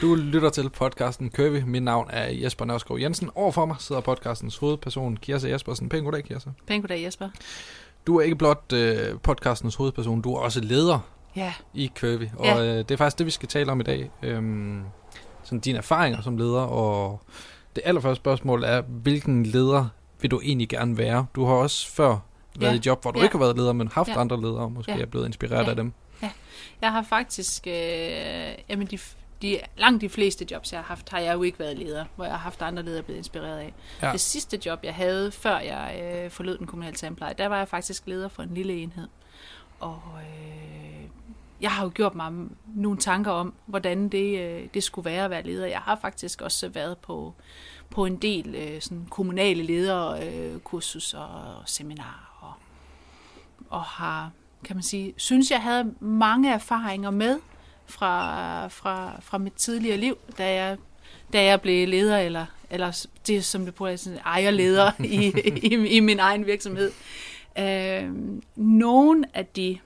Du lytter til podcasten Curvy. Mit navn er Jesper Nørskov Jensen. Overfor mig sidder podcastens hovedperson, Kirsa Jespersen. Pæn goddag, Kirsa. Pæn goddag, Jesper. Du er ikke blot øh, podcastens hovedperson, du er også leder Ja, i Curvy. Og Ja. øh, det er faktisk det, vi skal tale om i dag. Øhm, sådan dine erfaringer som leder, og det allerførste spørgsmål er, hvilken leder vil du egentlig gerne være? Du har også før været Ja. i job, hvor du Ja. ikke har været leder, men haft Ja. andre ledere, og måske Ja. er blevet inspireret Ja. af dem. jeg har faktisk, øh, jamen de, de, langt de fleste jobs, jeg har haft, har jeg jo ikke været leder, hvor jeg har haft andre ledere blevet inspireret af. Ja. Det sidste job, jeg havde, før jeg øh, forlod den kommunale tandpleje, der var jeg faktisk leder for en lille enhed. Og øh, jeg har jo gjort mig nogle tanker om, hvordan det, øh, det skulle være at være leder. Jeg har faktisk også været på, på en del øh, sådan kommunale lederkursus øh, kursus og seminarer, og, og har, kan man sige, synes jeg havde mange erfaringer med fra, fra, fra mit tidligere liv, da jeg, da jeg blev leder, eller, eller det som det på sådan ejerleder i, i, i min egen virksomhed. Øh, nogle af de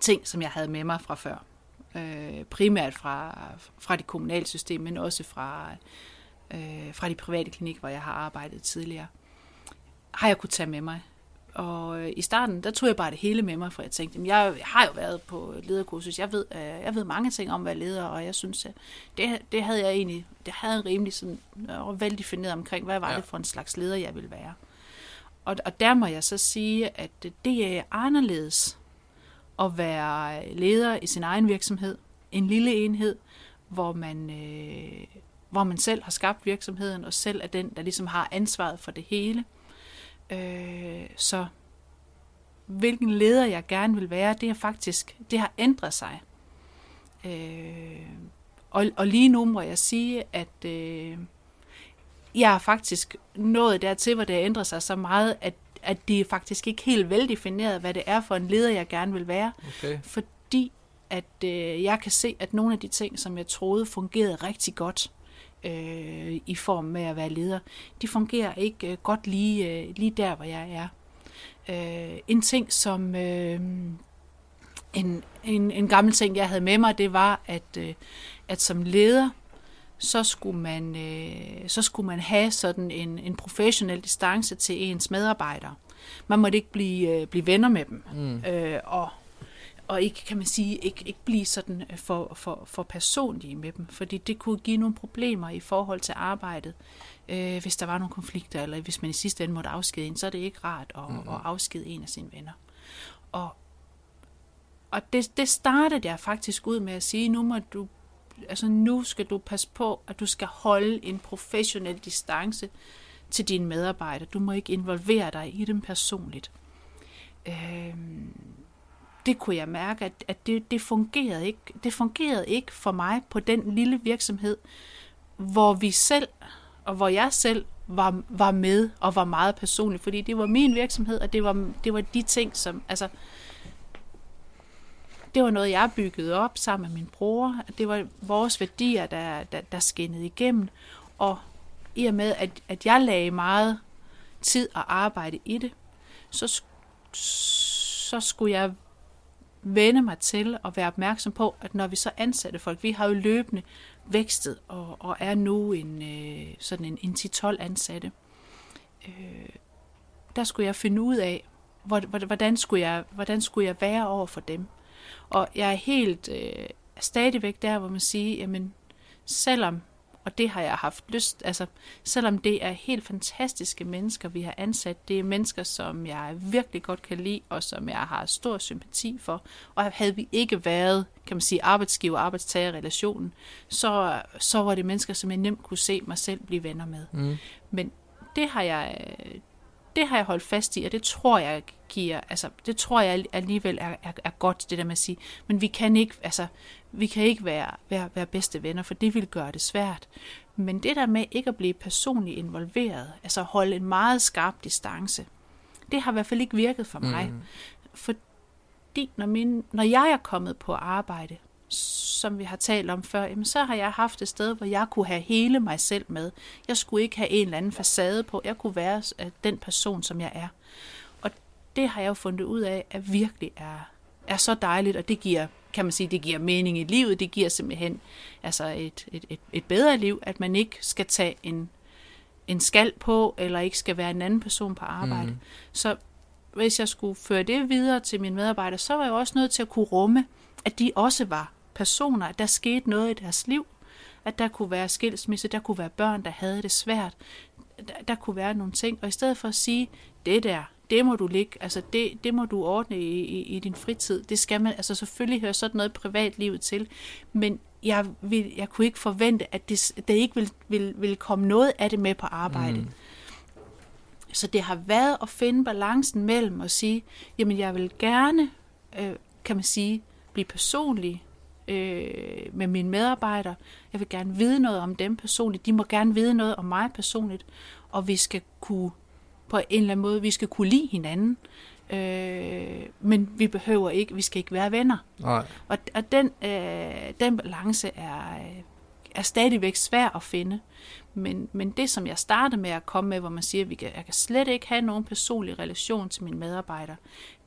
ting, som jeg havde med mig fra før, øh, primært fra, fra det kommunale system, men også fra, øh, fra de private klinikker, hvor jeg har arbejdet tidligere, har jeg kunne tage med mig. Og øh, i starten, der tog jeg bare det hele med mig, for jeg tænkte, jamen, jeg har jo været på lederkursus, jeg ved, øh, jeg ved mange ting om at være leder, og jeg synes, at det, det havde jeg egentlig, det havde en rimelig sådan, øh, veldefineret omkring, hvad var Ja. det for en slags leder, jeg ville være. Og, og der må jeg så sige, at det er anderledes at være leder i sin egen virksomhed, en lille enhed, hvor man, øh, hvor man selv har skabt virksomheden, og selv er den, der ligesom har ansvaret for det hele. Øh, så hvilken leder jeg gerne vil være, det er faktisk, det har ændret sig. Øh, og, og lige nu må jeg sige, at øh, jeg er faktisk nået dertil, hvor det har ændret sig så meget, at, at det er faktisk ikke helt veldefineret, hvad det er for en leder, jeg gerne vil være Okay. fordi at øh, jeg kan se, at nogle af de ting, som jeg troede fungerede rigtig godt øh, i form med at være leder, de fungerer ikke øh, godt lige, øh, lige der, hvor jeg er. Øh, en ting, som øh, en, en, en gammel ting, jeg havde med mig, det var, at, øh, at som leder, så skulle man, øh, så skulle man have sådan en, en professionel distance til ens medarbejdere. Man måtte ikke blive, øh, blive venner med dem. Mm. Øh, og, og ikke, kan man sige, ikke, ikke blive sådan øh, for, for, for personlige med dem, fordi det kunne give nogle problemer i forhold til arbejdet. Øh, hvis der var nogle konflikter, eller hvis man i sidste ende måtte afskede en, så er det ikke rart at, mm-hmm. at afskede en af sine venner. Og, og det, det startede jeg faktisk ud med at sige, nu må du altså nu skal du passe på, at du skal holde en professionel distance til dine medarbejdere. Du må ikke involvere dig i dem personligt. Øhm, det kunne jeg mærke, at, at det, det, fungerede ikke. det fungerede ikke for mig på den lille virksomhed, hvor vi selv, og hvor jeg selv var, var med og var meget personlig, fordi det var min virksomhed, og det var, det var de ting, som, altså, det var noget, jeg byggede op sammen med min bror. Det var vores værdier, der, der, der skinnede igennem. Og i og med, at, at jeg lagde meget tid og arbejde i det, så, så skulle jeg vende mig til at være opmærksom på, at når vi så ansatte folk, vi har jo løbende vækstet og, og er nu en, øh, sådan en, en 10-12 ansatte, øh, der skulle jeg finde ud af, hvor- hvordan skulle jeg, hvordan skulle jeg være over for dem. Og jeg er helt øh, stadigvæk der, hvor man siger, jamen, selvom, og det har jeg haft lyst, altså, selvom det er helt fantastiske mennesker, vi har ansat, det er mennesker, som jeg virkelig godt kan lide, og som jeg har stor sympati for, og havde vi ikke været, kan man sige, arbejdsgiver-arbejdstager-relationen, så, så var det mennesker, som jeg nemt kunne se mig selv blive venner med. Mm. Men det har jeg, det har jeg holdt fast i, og det tror jeg giver, altså det tror jeg alligevel er, er, er godt, det der med at sige, men vi kan ikke, altså, vi kan ikke være, være, være bedste venner, for det vil gøre det svært. Men det der med ikke at blive personligt involveret, altså holde en meget skarp distance, det har i hvert fald ikke virket for mig. Mm. Fordi når, min, når jeg er kommet på arbejde, som vi har talt om før, jamen så har jeg haft et sted, hvor jeg kunne have hele mig selv med. Jeg skulle ikke have en eller anden facade på. Jeg kunne være øh, den person, som jeg er. Og det har jeg jo fundet ud af, at virkelig er, er så dejligt, og det giver, kan man sige, det giver mening i livet. Det giver simpelthen altså et, et, et, et bedre liv, at man ikke skal tage en, en skal på, eller ikke skal være en anden person på arbejde. Mm. Så hvis jeg skulle føre det videre til mine medarbejdere, så var jeg også nødt til at kunne rumme, at de også var personer, at der skete noget i deres liv, at der kunne være skilsmisse, der kunne være børn, der havde det svært, der, der kunne være nogle ting, og i stedet for at sige, det der, det må du ligge, altså det, det må du ordne i, i, i din fritid. Det skal man, altså selvfølgelig hører sådan noget privatlivet til, men jeg, vil, jeg kunne ikke forvente, at det, det ikke vil, vil, vil komme noget af det med på arbejde. Mm. Så det har været at finde balancen mellem at sige, jamen jeg vil gerne, øh, kan man sige, blive personlig øh, med mine medarbejdere. Jeg vil gerne vide noget om dem personligt. De må gerne vide noget om mig personligt. Og vi skal kunne, på en eller anden måde, vi skal kunne lide hinanden. Øh, men vi behøver ikke, vi skal ikke være venner. Nej. Og, og den, øh, den balance er, er stadigvæk svær at finde. Men, men det, som jeg startede med at komme med, hvor man siger, at vi kan, jeg kan slet ikke have nogen personlig relation til mine medarbejdere,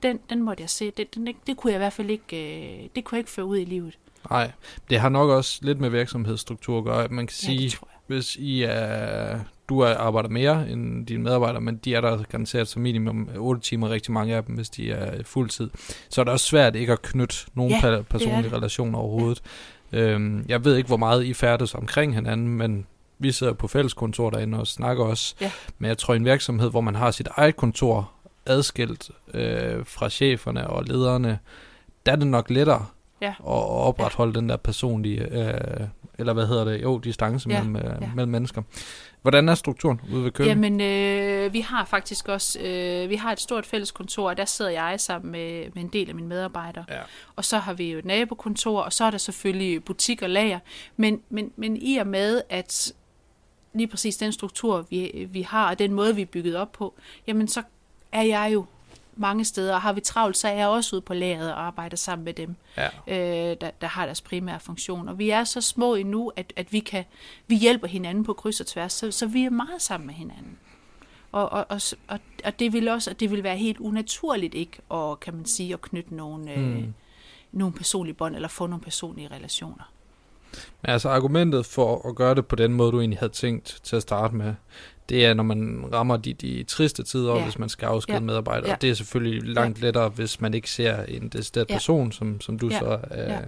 den, den måtte jeg se, det, den, det kunne jeg i hvert fald ikke, øh, det kunne jeg ikke føre ud i livet. Nej, det har nok også lidt med virksomhedsstruktur at gøre. Man kan sige, ja, hvis I er, du er, arbejder mere end dine medarbejdere, men de er der garanteret som minimum 8 timer, rigtig mange af dem, hvis de er fuldtid, så er det også svært ikke at knytte nogen ja, personlige relationer overhovedet. Ja. Øhm, jeg ved ikke, hvor meget I færdes omkring hinanden, men vi sidder på fælleskontor derinde og snakker også. Ja. Men jeg tror, en virksomhed, hvor man har sit eget kontor adskilt øh, fra cheferne og lederne, der er det nok lettere ja. og opretholde ja. den der personlige, øh, eller hvad hedder det, jo, distance ja. mellem, øh, ja. mellem mennesker. Hvordan er strukturen ude ved køkken? Jamen, øh, vi har faktisk også, øh, vi har et stort fælles kontor, og der sidder jeg sammen med, med en del af mine medarbejdere. Ja. Og så har vi jo et nabokontor, og så er der selvfølgelig butik og lager. Men, men, men i og med, at lige præcis den struktur, vi, vi har, og den måde, vi er bygget op på, jamen så er jeg jo mange steder, og har vi travlt, så er jeg også ude på lageret og arbejder sammen med dem, ja. øh, der, der har deres primære funktion. Og vi er så små endnu, at, at vi kan vi hjælper hinanden på kryds og tværs, så, så vi er meget sammen med hinanden. Og, og, og, og, og det vil også det vil være helt unaturligt ikke at, kan man sige, at knytte nogle, øh, mm. øh, nogle personlige bånd eller få nogle personlige relationer. Men altså argumentet for at gøre det på den måde, du egentlig havde tænkt til at starte med, det er, når man rammer de, de triste tider, ja. hvis man skal afskede ja. medarbejdere. Ja. Det er selvfølgelig langt ja. lettere, hvis man ikke ser en decideret ja. person, som, som du ja. så er, ja.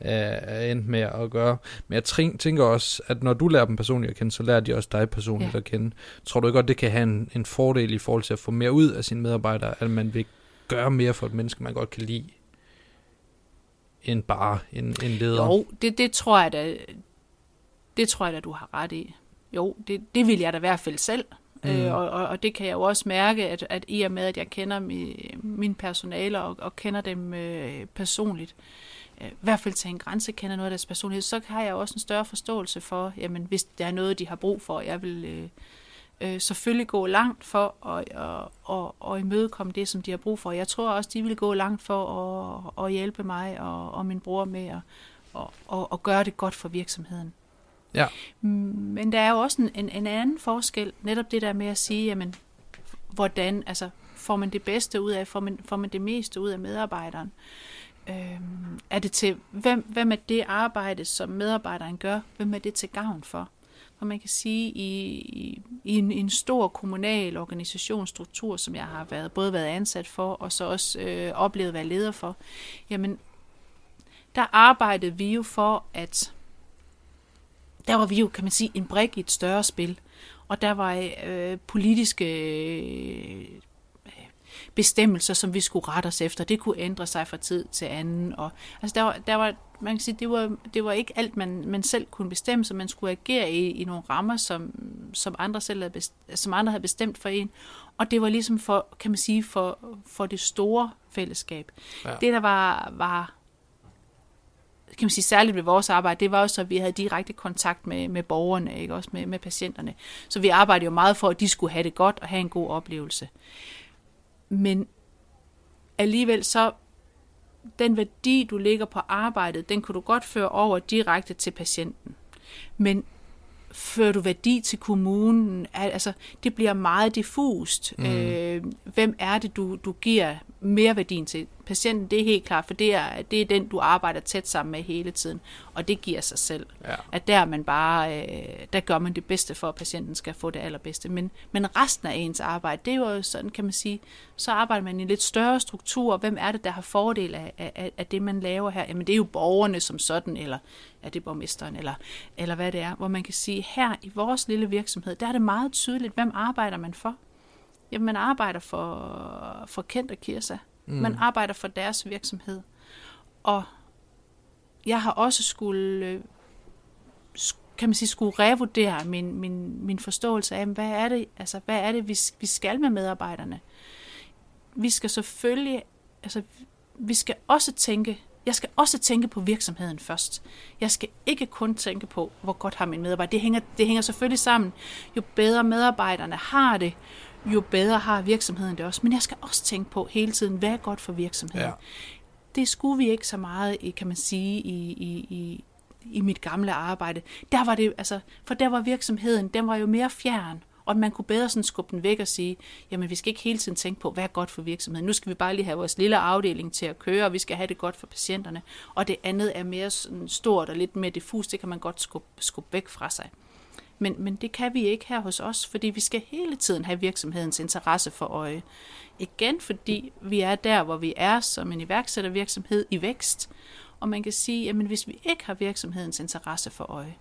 er endt med at gøre. Men jeg tænker også, at når du lærer dem personligt at kende, så lærer de også dig personligt ja. at kende. Tror du godt, det kan have en, en fordel i forhold til at få mere ud af sine medarbejdere, at man vil gøre mere for et menneske, man godt kan lide, end bare en, en leder? Jo, det, det tror jeg da, det tror jeg da, du har ret i. Jo, det, det vil jeg da i hvert fald selv. Mm. Øh, og, og, og det kan jeg jo også mærke, at, at i og med, at jeg kender mi, min personale og, og kender dem øh, personligt, øh, i hvert fald til en grænse kender noget af deres personlighed, så har jeg også en større forståelse for, jamen hvis der er noget, de har brug for, jeg vil øh, øh, selvfølgelig gå langt for at, at, at, at imødekomme det, som de har brug for. Jeg tror også, de vil gå langt for at, at hjælpe mig og, og min bror med at, at, at, gøre det godt for virksomheden. Ja. Men der er jo også en, en, en anden forskel, netop det der med at sige, jamen, hvordan, altså, får man det bedste ud af, får man, får man det meste ud af medarbejderen? Øhm, er det til, hvem, hvem er det arbejde, som medarbejderen gør, hvem er det til gavn for? Hvor man kan sige, i, i, i en, en stor kommunal organisationsstruktur, som jeg har været, både været ansat for, og så også øh, oplevet at være leder for, jamen, der arbejdede vi jo for, at der var vi jo, kan man sige, en brik i et større spil. Og der var øh, politiske øh, bestemmelser, som vi skulle rette os efter. Det kunne ændre sig fra tid til anden. Og, altså der var, der var, man kan sige, det var, det var ikke alt, man, man selv kunne bestemme, så man skulle agere i, i nogle rammer, som, som, andre selv havde bestemt, som andre havde bestemt for en. Og det var ligesom for, kan man sige, for, for det store fællesskab. Ja. Det, der var, var kan man sige, særligt ved vores arbejde, det var også, at vi havde direkte kontakt med, med borgerne, ikke? også med, med patienterne. Så vi arbejdede jo meget for, at de skulle have det godt og have en god oplevelse. Men alligevel så, den værdi, du ligger på arbejdet, den kunne du godt føre over direkte til patienten. Men fører du værdi til kommunen? Altså, det bliver meget diffust. Mm. Øh, hvem er det, du, du giver mere værdien til? Patienten, det er helt klart, for det er, det er den, du arbejder tæt sammen med hele tiden, og det giver sig selv. Ja. At der man bare, øh, der gør man det bedste for, at patienten skal få det allerbedste. Men, men resten af ens arbejde, det er jo sådan, kan man sige, så arbejder man i en lidt større struktur. Hvem er det, der har fordel af, af, af det, man laver her? Jamen det er jo borgerne som sådan, eller er det borgmesteren, eller, eller hvad det er, hvor man kan sige, her i vores lille virksomhed, der er det meget tydeligt, hvem arbejder man for? Jamen man arbejder for, for Kent og Kirsa. Mm. Man arbejder for deres virksomhed. Og jeg har også skulle, øh, kan man sige, skulle revurdere min, min, min forståelse af, hvad er det, altså, hvad er det vi, vi skal med medarbejderne. Vi skal selvfølgelig, altså, vi skal også tænke, jeg skal også tænke på virksomheden først. Jeg skal ikke kun tænke på, hvor godt har min medarbejder. Det hænger, det hænger selvfølgelig sammen. Jo bedre medarbejderne har det, jo bedre har virksomheden det også. Men jeg skal også tænke på hele tiden, hvad er godt for virksomheden. Ja. Det skulle vi ikke så meget, kan man sige, i, i, i, i mit gamle arbejde. Der var det, altså, for der var virksomheden, den var jo mere fjern, og man kunne bedre sådan skubbe den væk og sige, jamen vi skal ikke hele tiden tænke på, hvad er godt for virksomheden. Nu skal vi bare lige have vores lille afdeling til at køre, og vi skal have det godt for patienterne. Og det andet er mere sådan stort og lidt mere diffus, det kan man godt skubbe, skubbe væk fra sig. Men, men det kan vi ikke her hos os, fordi vi skal hele tiden have virksomhedens interesse for øje. Igen fordi vi er der, hvor vi er som en iværksættervirksomhed i vækst. Og man kan sige, at hvis vi ikke har virksomhedens interesse for øje,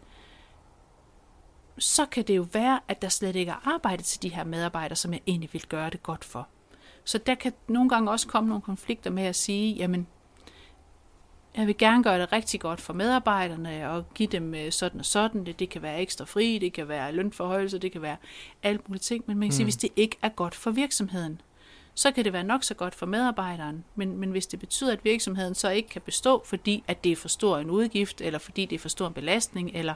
så kan det jo være, at der slet ikke er arbejde til de her medarbejdere, som jeg egentlig vil gøre det godt for. Så der kan nogle gange også komme nogle konflikter med at sige, jamen, jeg vil gerne gøre det rigtig godt for medarbejderne og give dem øh, sådan og sådan. Det, det kan være ekstra fri, det kan være lønforhøjelse, det kan være alt muligt ting. Men man kan mm. sige, hvis det ikke er godt for virksomheden, så kan det være nok så godt for medarbejderen. Men, men hvis det betyder, at virksomheden så ikke kan bestå, fordi at det er for stor en udgift, eller fordi det er for stor en belastning, eller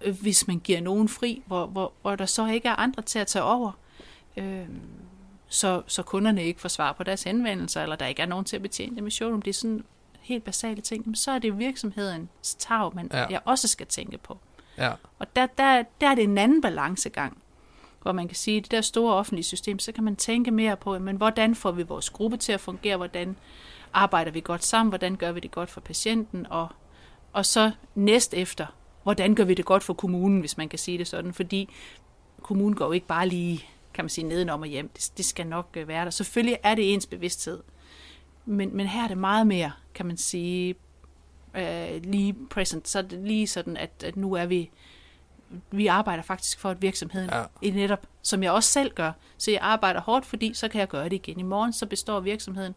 øh, hvis man giver nogen fri, hvor, hvor, hvor der så ikke er andre til at tage over, øh, så, så kunderne ikke får svar på deres henvendelser, eller der ikke er nogen til at betjene dem i showroom. Det er sådan helt basale ting, så er det virksomhedens tag, man ja. jeg også skal tænke på. Ja. Og der, der, der er det en anden balancegang, hvor man kan sige, at det der store offentlige system, så kan man tænke mere på, men hvordan får vi vores gruppe til at fungere, hvordan arbejder vi godt sammen, hvordan gør vi det godt for patienten, og, og så næst efter, hvordan gør vi det godt for kommunen, hvis man kan sige det sådan, fordi kommunen går jo ikke bare lige, kan man sige, nedenom og hjem. Det, det skal nok øh, være der. Selvfølgelig er det ens bevidsthed, men, men her er det meget mere, kan man sige, øh, lige present. Så er det lige sådan, at, at nu er vi, vi arbejder faktisk for, at virksomheden ja. i netop, som jeg også selv gør. Så jeg arbejder hårdt, fordi så kan jeg gøre det igen. I morgen så består virksomheden,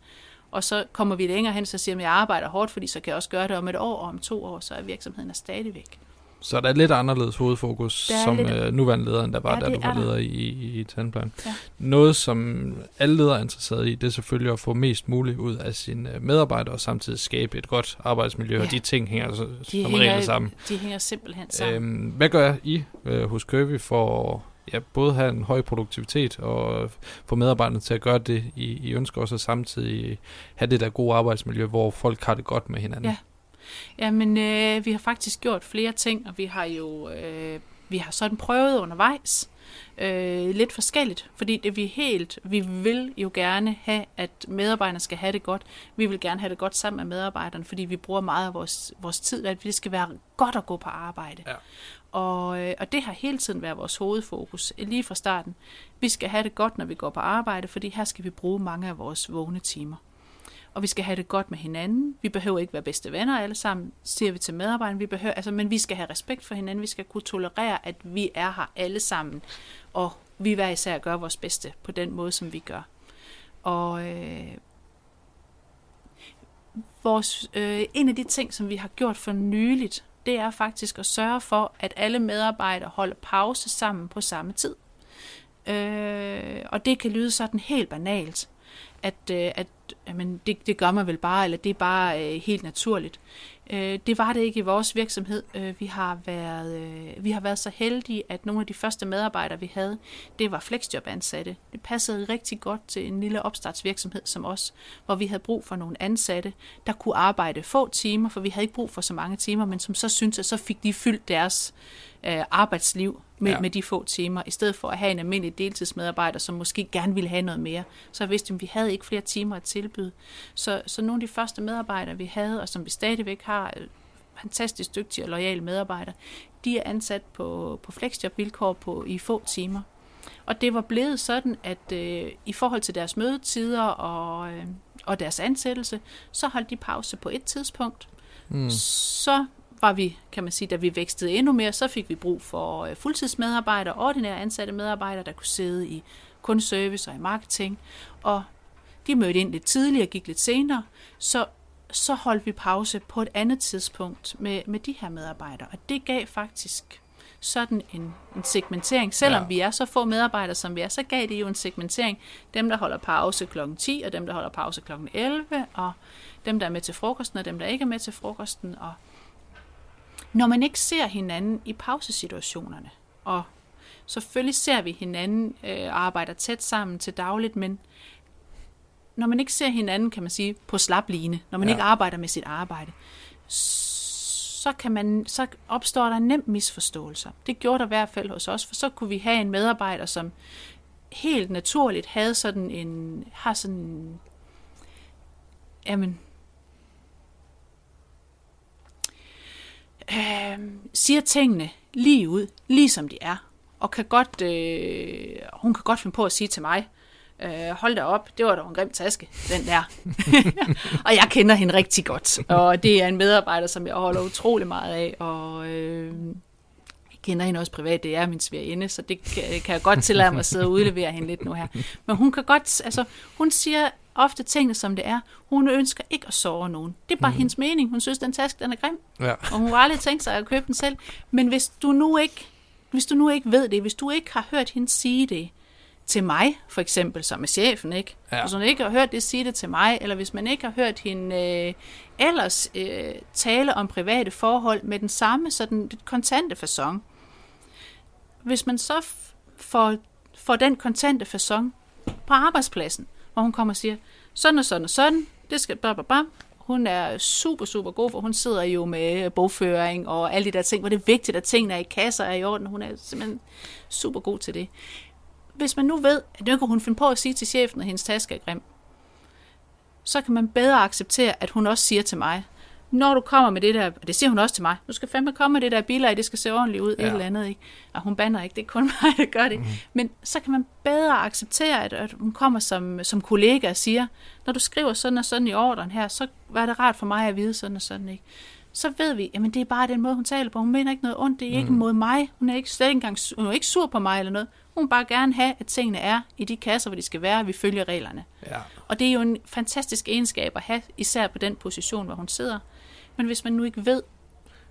og så kommer vi længere hen, så siger jeg, at jeg arbejder hårdt, fordi så kan jeg også gøre det om et år, og om to år, så er virksomheden er stadigvæk. Så der er lidt anderledes hovedfokus som lidt... øh, nuværende leder, end der var, ja, da du var leder i, i, i Tandplan. Ja. Noget, som alle ledere er interesseret i, det er selvfølgelig at få mest muligt ud af sine øh, medarbejdere, og samtidig skabe et godt arbejdsmiljø, ja. og de ting hænger så, de som hænger, regel sammen. De hænger simpelthen sammen. Øhm, hvad gør I øh, hos Kirby for ja, både have en høj produktivitet og få medarbejderne til at gøre det, I, I ønsker også, at samtidig have det der gode arbejdsmiljø, hvor folk har det godt med hinanden? Ja. Jamen, øh, vi har faktisk gjort flere ting, og vi har jo øh, vi har sådan prøvet undervejs øh, lidt forskelligt, fordi det vi helt, vi vil jo gerne have, at medarbejderne skal have det godt. Vi vil gerne have det godt sammen med medarbejderne, fordi vi bruger meget af vores, vores tid, at det skal være godt at gå på arbejde. Ja. Og, øh, og det har hele tiden været vores hovedfokus, lige fra starten. Vi skal have det godt, når vi går på arbejde, fordi her skal vi bruge mange af vores vågne timer og vi skal have det godt med hinanden. Vi behøver ikke være bedste venner alle sammen, siger vi til medarbejderne. Vi behøver, altså, men vi skal have respekt for hinanden. Vi skal kunne tolerere, at vi er her alle sammen, og vi hver især gør vores bedste på den måde, som vi gør. Og øh, vores, øh, en af de ting, som vi har gjort for nyligt, det er faktisk at sørge for, at alle medarbejdere holder pause sammen på samme tid. Øh, og det kan lyde sådan helt banalt, at, øh, at jamen, det, det gør man vel bare, eller det er bare øh, helt naturligt. Øh, det var det ikke i vores virksomhed. Øh, vi, har været, øh, vi har været så heldige, at nogle af de første medarbejdere, vi havde, det var flexjob-ansatte. Det passede rigtig godt til en lille opstartsvirksomhed som os, hvor vi havde brug for nogle ansatte, der kunne arbejde få timer, for vi havde ikke brug for så mange timer, men som så syntes, at så fik de fyldt deres øh, arbejdsliv med, ja. med de få timer, i stedet for at have en almindelig deltidsmedarbejder, som måske gerne ville have noget mere. Så vidste, at vi havde ikke flere timer at tilbyde. Så, så nogle af de første medarbejdere, vi havde, og som vi stadigvæk har, øh, fantastisk dygtige og lojale medarbejdere, de er ansat på, på flexjob-vilkår på, i få timer. Og det var blevet sådan, at øh, i forhold til deres mødetider og, øh, og deres ansættelse, så holdt de pause på et tidspunkt. Mm. Så var vi, kan man sige, da vi vækstede endnu mere, så fik vi brug for øh, fuldtidsmedarbejdere, ordinære ansatte medarbejdere, der kunne sidde i kundeservice og i marketing. Og de mødte ind lidt tidligere og gik lidt senere, så, så holdt vi pause på et andet tidspunkt med, med de her medarbejdere. Og det gav faktisk sådan en, en segmentering. Selvom ja. vi er så få medarbejdere, som vi er, så gav det jo en segmentering. Dem, der holder pause kl. 10, og dem, der holder pause kl. 11, og dem, der er med til frokosten, og dem, der ikke er med til frokosten, og når man ikke ser hinanden i pausesituationerne, og selvfølgelig ser vi hinanden øh, arbejder tæt sammen til dagligt, men når man ikke ser hinanden, kan man sige, på slapline, når man ja. ikke arbejder med sit arbejde, så, kan man, så opstår der nemt misforståelser. Det gjorde der i hvert fald hos os, for så kunne vi have en medarbejder, som helt naturligt havde sådan en, har sådan, jamen, øh, siger tingene lige ud, lige som de er. Og kan godt, øh, hun kan godt finde på at sige til mig, øh, hold da op, det var da en grim taske, den der. og jeg kender hende rigtig godt, og det er en medarbejder, som jeg holder utrolig meget af, og øh, jeg kender hende også privat, det er min svigerinde, så det kan, kan jeg godt tillade mig at sidde og udlevere hende lidt nu her. Men hun kan godt, altså hun siger ofte tingene, som det er. Hun ønsker ikke at såre nogen. Det er bare mm. hendes mening. Hun synes, den taske den er grim. Ja. Og hun har aldrig tænkt sig at købe den selv. Men hvis du nu ikke, hvis du nu ikke ved det, hvis du ikke har hørt hende sige det til mig, for eksempel, som er chefen, ikke? Ja. Hvis hun ikke har hørt det sige det til mig, eller hvis man ikke har hørt hende øh, ellers øh, tale om private forhold med den samme sådan kontante fasong. Hvis man så får, får den kontante fasong på arbejdspladsen, hvor hun kommer og siger, sådan og sådan og sådan, det skal bare, bare, hun er super, super god, for hun sidder jo med bogføring og alle de der ting, hvor det er vigtigt, at tingene er i kasser er i orden. Hun er simpelthen super god til det. Hvis man nu ved, at nu kan hun finde på at sige til chefen, at hendes taske er grim, så kan man bedre acceptere, at hun også siger til mig, når du kommer med det der, og det siger hun også til mig, du skal fandme komme med det der billeder, det skal se ordentligt ud, ja. et eller andet, ikke? Og hun banner ikke, det er kun mig, der gør det. Mm. Men så kan man bedre acceptere, at, at hun kommer som, som kollega og siger, når du skriver sådan og sådan i ordren her, så var det rart for mig at vide sådan og sådan, ikke? Så ved vi, jamen det er bare den måde, hun taler på. Hun mener ikke noget ondt, det er mm. ikke mod mig. Hun er ikke slet engang, hun er ikke sur på mig eller noget. Hun vil bare gerne have, at tingene er i de kasser, hvor de skal være, og vi følger reglerne. Ja. Og det er jo en fantastisk egenskab at have, især på den position, hvor hun sidder. Men hvis man nu ikke ved,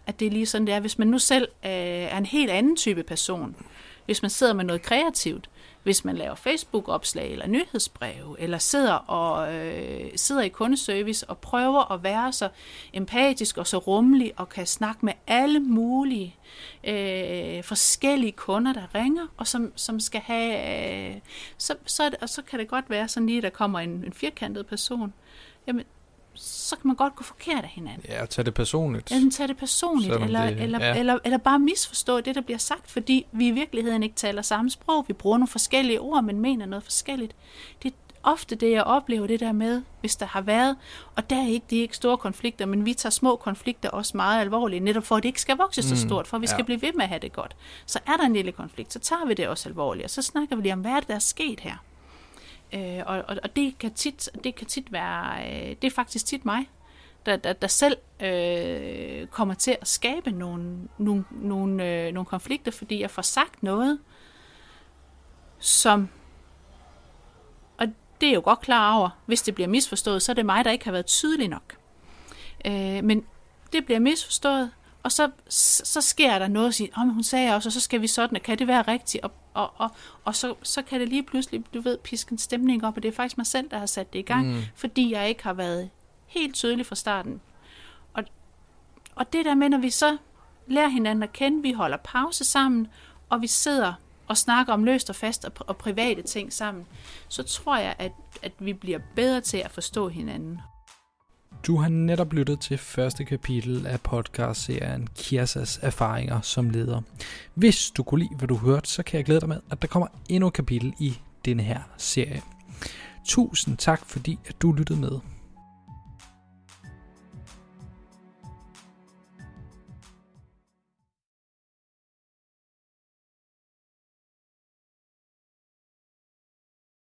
at det er lige sådan, det er, hvis man nu selv er en helt anden type person, hvis man sidder med noget kreativt, hvis man laver Facebook-opslag eller nyhedsbreve, eller sidder og øh, sidder i kundeservice og prøver at være så empatisk og så rummelig og kan snakke med alle mulige øh, forskellige kunder, der ringer, og som, som skal have... Øh, så, så, og så kan det godt være sådan lige, der kommer en, en firkantet person. Jamen, så kan man godt gå forkert af hinanden. Ja, og tage det personligt. Ja, tage det personligt, eller, det, eller, ja. eller, eller bare misforstå det, der bliver sagt, fordi vi i virkeligheden ikke taler samme sprog. Vi bruger nogle forskellige ord, men mener noget forskelligt. Det er ofte det, jeg oplever det der med, hvis der har været, og der er ikke, det er ikke store konflikter, men vi tager små konflikter også meget alvorligt, netop for at det ikke skal vokse så mm, stort, for vi ja. skal blive ved med at have det godt. Så er der en lille konflikt, så tager vi det også alvorligt, og så snakker vi lige om, hvad er det, der er sket her? Øh, og, og, og det kan tit, det kan tit være, øh, det er faktisk tit mig, der, der, der selv øh, kommer til at skabe nogle, nogle, nogle, øh, nogle konflikter, fordi jeg får sagt noget, som, og det er jo godt klar over, hvis det bliver misforstået, så er det mig, der ikke har været tydelig nok. Øh, men det bliver misforstået, og så, så sker der noget, og siger, oh, hun sagde også, og så skal vi sådan, kan det være rigtigt? Og, og, og, og så, så kan det lige pludselig, du ved, piske en stemning op, og det er faktisk mig selv, der har sat det i gang, mm. fordi jeg ikke har været helt tydelig fra starten. Og og det der med, når vi så lærer hinanden at kende, vi holder pause sammen, og vi sidder og snakker om løst og fast og, og private ting sammen, så tror jeg, at, at vi bliver bedre til at forstå hinanden. Du har netop lyttet til første kapitel af podcastserien Kiasas erfaringer som leder. Hvis du kunne lide, hvad du hørte, så kan jeg glæde dig med, at der kommer endnu et kapitel i denne her serie. Tusind tak, fordi at du lyttede med.